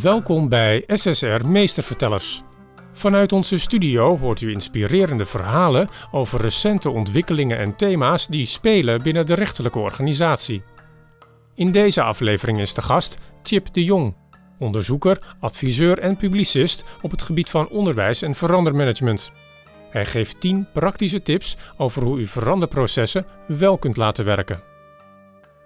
Welkom bij SSR Meestervertellers. Vanuit onze studio hoort u inspirerende verhalen over recente ontwikkelingen en thema's die spelen binnen de rechterlijke organisatie. In deze aflevering is de gast Chip de Jong, onderzoeker, adviseur en publicist op het gebied van onderwijs en verandermanagement. Hij geeft 10 praktische tips over hoe u veranderprocessen wel kunt laten werken.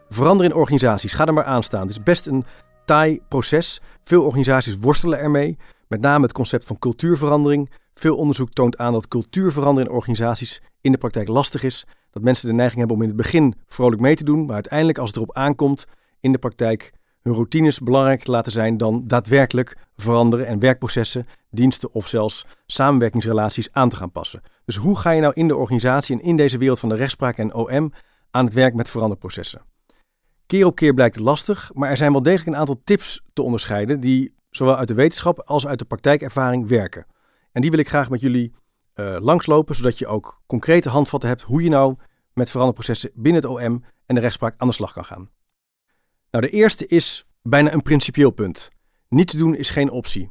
Veranderen in organisaties, ga er maar aan staan. Het is best een taai proces. Veel organisaties worstelen ermee. Met name het concept van cultuurverandering. Veel onderzoek toont aan dat cultuurverandering in organisaties in de praktijk lastig is. Dat mensen de neiging hebben om in het begin vrolijk mee te doen, maar uiteindelijk als het erop aankomt in de praktijk hun routines belangrijker te laten zijn dan daadwerkelijk veranderen en werkprocessen, diensten of zelfs samenwerkingsrelaties aan te gaan passen. Dus hoe ga je nou in de organisatie en in deze wereld van de rechtspraak en OM aan het werk met veranderprocessen? Keer op keer blijkt het lastig, maar er zijn wel degelijk een aantal tips te onderscheiden die zowel uit de wetenschap als uit de praktijkervaring werken. En die wil ik graag met jullie uh, langslopen, zodat je ook concrete handvatten hebt hoe je nou met veranderprocessen binnen het OM en de rechtspraak aan de slag kan gaan. Nou, de eerste is bijna een principieel punt. Niets doen is geen optie.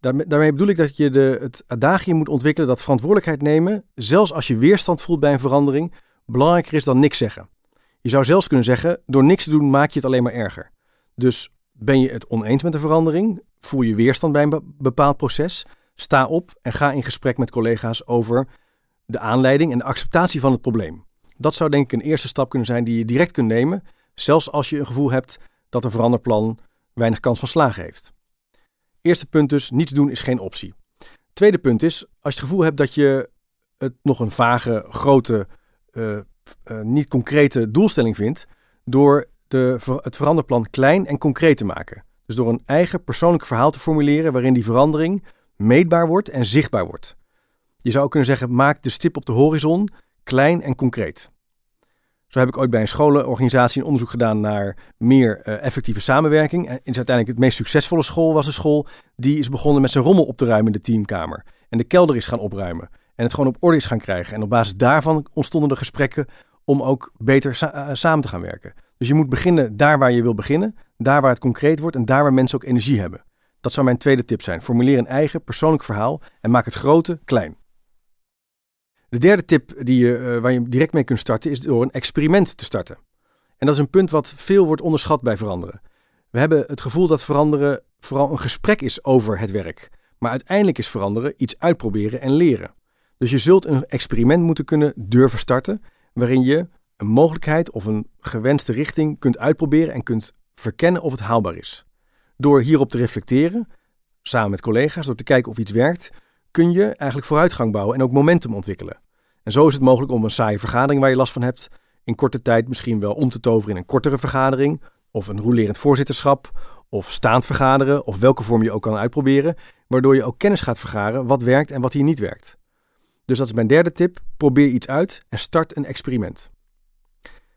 Daarmee bedoel ik dat je de, het adagium moet ontwikkelen dat verantwoordelijkheid nemen, zelfs als je weerstand voelt bij een verandering, belangrijker is dan niks zeggen. Je zou zelfs kunnen zeggen, door niks te doen maak je het alleen maar erger. Dus ben je het oneens met de verandering? Voel je weerstand bij een bepaald proces? Sta op en ga in gesprek met collega's over de aanleiding en de acceptatie van het probleem. Dat zou denk ik een eerste stap kunnen zijn die je direct kunt nemen, zelfs als je een gevoel hebt dat een veranderplan weinig kans van slagen heeft. Eerste punt dus, niets doen is geen optie. Tweede punt is, als je het gevoel hebt dat je het nog een vage, grote, uh, uh, niet concrete doelstelling vindt, door de, het veranderplan klein en concreet te maken. Dus door een eigen persoonlijk verhaal te formuleren waarin die verandering meetbaar wordt en zichtbaar wordt. Je zou ook kunnen zeggen, maak de stip op de horizon klein en concreet. Zo heb ik ooit bij een scholenorganisatie een onderzoek gedaan naar meer uh, effectieve samenwerking. En is uiteindelijk het meest succesvolle school was een school die is begonnen met zijn rommel op te ruimen in de teamkamer. En de kelder is gaan opruimen. En het gewoon op orde is gaan krijgen. En op basis daarvan ontstonden de gesprekken om ook beter uh, samen te gaan werken. Dus je moet beginnen daar waar je wil beginnen, daar waar het concreet wordt en daar waar mensen ook energie hebben. Dat zou mijn tweede tip zijn. Formuleer een eigen persoonlijk verhaal en maak het grote klein. De derde tip die je, uh, waar je direct mee kunt starten is door een experiment te starten. En dat is een punt wat veel wordt onderschat bij veranderen. We hebben het gevoel dat veranderen vooral een gesprek is over het werk. Maar uiteindelijk is veranderen iets uitproberen en leren. Dus je zult een experiment moeten kunnen durven starten, waarin je een mogelijkheid of een gewenste richting kunt uitproberen en kunt verkennen of het haalbaar is. Door hierop te reflecteren, samen met collega's, door te kijken of iets werkt, kun je eigenlijk vooruitgang bouwen en ook momentum ontwikkelen. En zo is het mogelijk om een saaie vergadering waar je last van hebt, in korte tijd misschien wel om te toveren in een kortere vergadering, of een rolerend voorzitterschap, of staand vergaderen, of welke vorm je ook kan uitproberen, waardoor je ook kennis gaat vergaren wat werkt en wat hier niet werkt. Dus dat is mijn derde tip: probeer iets uit en start een experiment.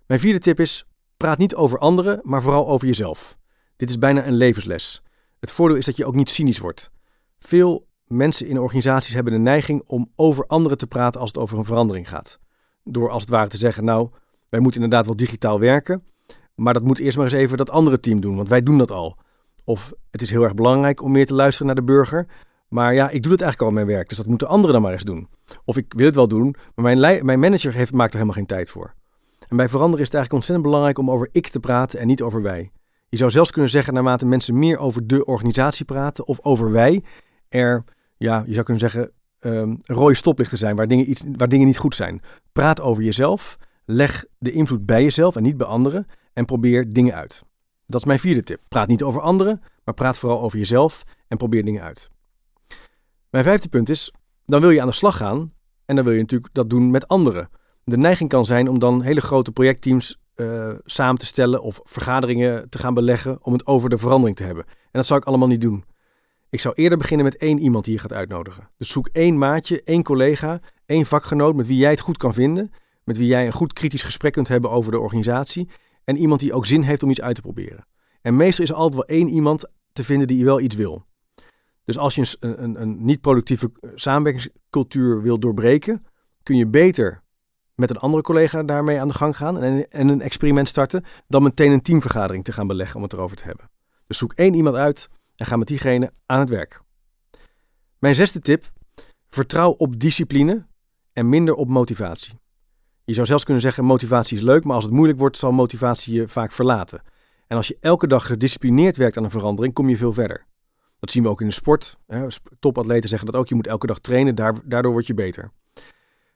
Mijn vierde tip is: praat niet over anderen, maar vooral over jezelf. Dit is bijna een levensles. Het voordeel is dat je ook niet cynisch wordt. Veel mensen in organisaties hebben de neiging om over anderen te praten als het over een verandering gaat. Door als het ware te zeggen: Nou, wij moeten inderdaad wel digitaal werken, maar dat moet eerst maar eens even dat andere team doen, want wij doen dat al. Of het is heel erg belangrijk om meer te luisteren naar de burger, maar ja, ik doe het eigenlijk al in mijn werk, dus dat moeten anderen dan maar eens doen. Of ik wil het wel doen, maar mijn, mijn manager heeft, maakt er helemaal geen tijd voor. En bij veranderen is het eigenlijk ontzettend belangrijk om over ik te praten en niet over wij. Je zou zelfs kunnen zeggen, naarmate mensen meer over de organisatie praten of over wij, er, ja, je zou kunnen zeggen, um, rode stoplichten zijn waar dingen, iets, waar dingen niet goed zijn. Praat over jezelf, leg de invloed bij jezelf en niet bij anderen en probeer dingen uit. Dat is mijn vierde tip. Praat niet over anderen, maar praat vooral over jezelf en probeer dingen uit. Mijn vijfde punt is, dan wil je aan de slag gaan en dan wil je natuurlijk dat doen met anderen. De neiging kan zijn om dan hele grote projectteams uh, samen te stellen of vergaderingen te gaan beleggen om het over de verandering te hebben. En dat zou ik allemaal niet doen. Ik zou eerder beginnen met één iemand die je gaat uitnodigen. Dus zoek één maatje, één collega, één vakgenoot met wie jij het goed kan vinden, met wie jij een goed kritisch gesprek kunt hebben over de organisatie en iemand die ook zin heeft om iets uit te proberen. En meestal is er altijd wel één iemand te vinden die wel iets wil. Dus als je een, een, een niet-productieve samenwerkingscultuur wil doorbreken, kun je beter met een andere collega daarmee aan de gang gaan en, en een experiment starten, dan meteen een teamvergadering te gaan beleggen om het erover te hebben. Dus zoek één iemand uit en ga met diegene aan het werk. Mijn zesde tip: vertrouw op discipline en minder op motivatie. Je zou zelfs kunnen zeggen: motivatie is leuk, maar als het moeilijk wordt, zal motivatie je vaak verlaten. En als je elke dag gedisciplineerd werkt aan een verandering, kom je veel verder. Dat zien we ook in de sport. Topatleten zeggen dat ook. Je moet elke dag trainen, daardoor word je beter.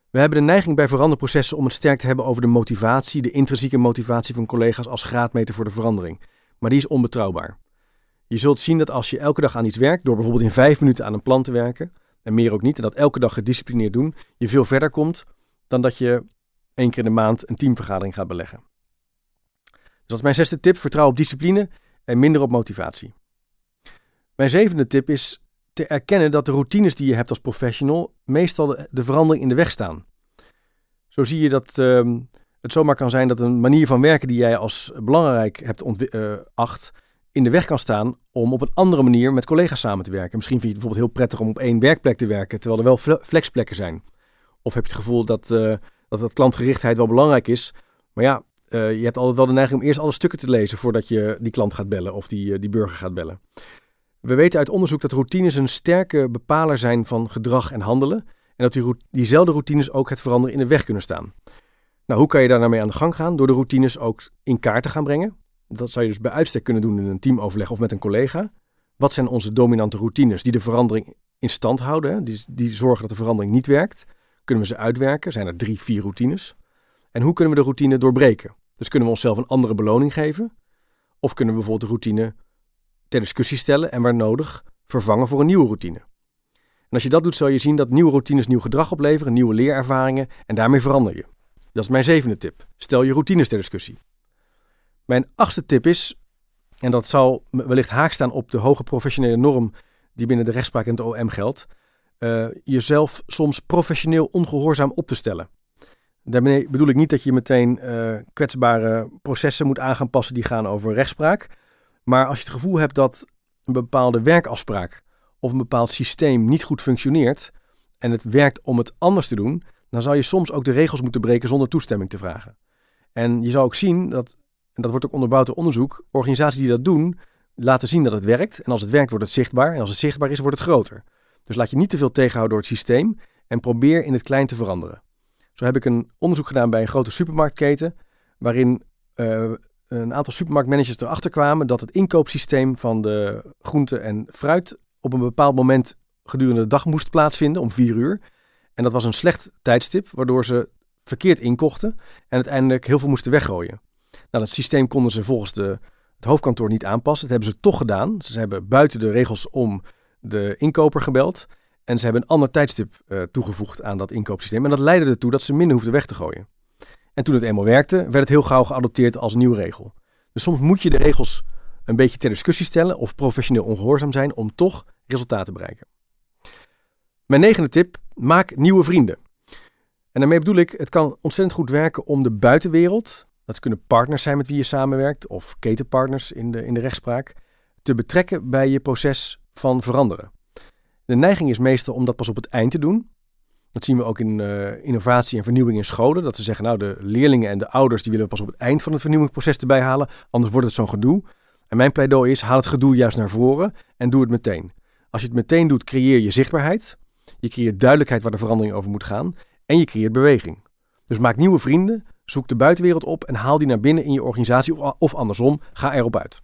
We hebben de neiging bij veranderprocessen om het sterk te hebben over de motivatie, de intrinsieke motivatie van collega's als graadmeter voor de verandering. Maar die is onbetrouwbaar. Je zult zien dat als je elke dag aan iets werkt, door bijvoorbeeld in vijf minuten aan een plan te werken, en meer ook niet, en dat elke dag gedisciplineerd doen, je veel verder komt dan dat je één keer in de maand een teamvergadering gaat beleggen. Dus dat is mijn zesde tip: vertrouw op discipline en minder op motivatie. Mijn zevende tip is te erkennen dat de routines die je hebt als professional meestal de, verandering in de weg staan. Zo zie je dat ehm, het zomaar kan zijn dat een manier van werken die jij als belangrijk hebt uh, acht, in de weg kan staan om op een andere manier met collega's samen te werken. Misschien vind je het bijvoorbeeld heel prettig om op één werkplek te werken, terwijl er wel flexplekken zijn. Of heb je het gevoel dat, uh, dat, klantgerichtheid wel belangrijk is, maar ja, uh, je hebt altijd wel de neiging om eerst alle stukken te lezen voordat je die klant gaat bellen of die, die burger gaat bellen. We weten uit onderzoek dat routines een sterke bepaler zijn van gedrag en handelen. En dat die, diezelfde routines ook het veranderen in de weg kunnen staan. Nou, hoe kan je daar nou mee aan de gang gaan? Door de routines ook in kaart te gaan brengen. Dat zou je dus bij uitstek kunnen doen in een teamoverleg of met een collega. Wat zijn onze dominante routines die de verandering in stand houden? Die, die zorgen dat de verandering niet werkt. Kunnen we ze uitwerken? Zijn er drie, vier routines? En hoe kunnen we de routine doorbreken? Dus kunnen we onszelf een andere beloning geven? Of kunnen we bijvoorbeeld de routine ter discussie stellen en waar nodig vervangen voor een nieuwe routine. En als je dat doet, zal je zien dat nieuwe routines nieuw gedrag opleveren, nieuwe leerervaringen en daarmee verander je. Dat is mijn zevende tip. Stel je routines ter discussie. Mijn achtste tip is, en dat zal wellicht haak staan op de hoge professionele norm die binnen de rechtspraak en het OM geldt, uh, jezelf soms professioneel ongehoorzaam op te stellen. Daarmee bedoel ik niet dat je meteen uh, kwetsbare processen moet aan gaan passen die gaan over rechtspraak. Maar als je het gevoel hebt dat een bepaalde werkafspraak of een bepaald systeem niet goed functioneert en het werkt om het anders te doen, dan zal je soms ook de regels moeten breken zonder toestemming te vragen. En je zal ook zien dat, en dat wordt ook onderbouwd door onderzoek, organisaties die dat doen, laten zien dat het werkt. En als het werkt, wordt het zichtbaar. En als het zichtbaar is, wordt het groter. Dus laat je niet te veel tegenhouden door het systeem en probeer in het klein te veranderen. Zo heb ik een onderzoek gedaan bij een grote supermarktketen, waarin uh, een aantal supermarktmanagers erachter kwamen dat het inkoopsysteem van de groente en fruit op een bepaald moment gedurende de dag moest plaatsvinden, om vier uur. En dat was een slecht tijdstip, waardoor ze verkeerd inkochten en uiteindelijk heel veel moesten weggooien. Nou, dat systeem konden ze volgens de, het hoofdkantoor niet aanpassen. Dat hebben ze toch gedaan. Ze hebben buiten de regels om de inkoper gebeld. En ze hebben een ander tijdstip uh, toegevoegd aan dat inkoopsysteem. En dat leidde ertoe dat ze minder hoefden weg te gooien. En toen het eenmaal werkte, werd het heel gauw geadopteerd als nieuwe regel. Dus soms moet je de regels een beetje ter discussie stellen of professioneel ongehoorzaam zijn om toch resultaten te bereiken. Mijn negende tip: maak nieuwe vrienden. En daarmee bedoel ik, het kan ontzettend goed werken om de buitenwereld, dat kunnen partners zijn met wie je samenwerkt of ketenpartners in de, in de rechtspraak, te betrekken bij je proces van veranderen. De neiging is meestal om dat pas op het eind te doen, dat zien we ook in uh, innovatie en vernieuwing in scholen. Dat ze zeggen, nou, de leerlingen en de ouders die willen we pas op het eind van het vernieuwingsproces erbij halen. Anders wordt het zo'n gedoe. En mijn pleidooi is, haal het gedoe juist naar voren en doe het meteen. Als je het meteen doet, creëer je zichtbaarheid. Je creëert duidelijkheid waar de verandering over moet gaan. En je creëert beweging. Dus maak nieuwe vrienden, zoek de buitenwereld op en haal die naar binnen in je organisatie of andersom, ga erop uit.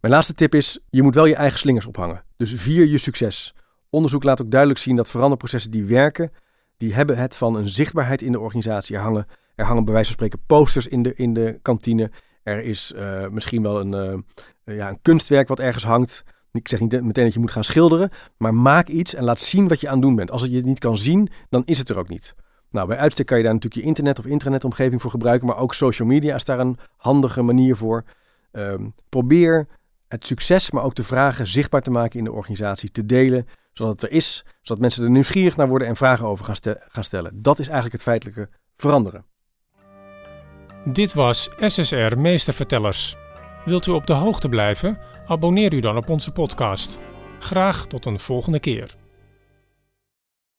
Mijn laatste tip is, je moet wel je eigen slingers ophangen. Dus vier je succes. Onderzoek laat ook duidelijk zien dat veranderprocessen die werken, die hebben het van een zichtbaarheid in de organisatie. Er hangen, er hangen bij wijze van spreken posters in de, in de kantine. Er is uh, misschien wel een, uh, ja, een kunstwerk wat ergens hangt. Ik zeg niet meteen dat je moet gaan schilderen, maar maak iets en laat zien wat je aan het doen bent. Als je het niet kan zien, dan is het er ook niet. Nou, bij uitstek kan je daar natuurlijk je internet of internetomgeving voor gebruiken, maar ook social media is daar een handige manier voor. Um, probeer het succes, maar ook de vragen zichtbaar te maken in de organisatie, te delen, zodat het er is, zodat mensen er nieuwsgierig naar worden en vragen over gaan, gaan stellen. Dat is eigenlijk het feitelijke veranderen. Dit was SSR Meestervertellers. Wilt u op de hoogte blijven? Abonneer u dan op onze podcast. Graag tot een volgende keer.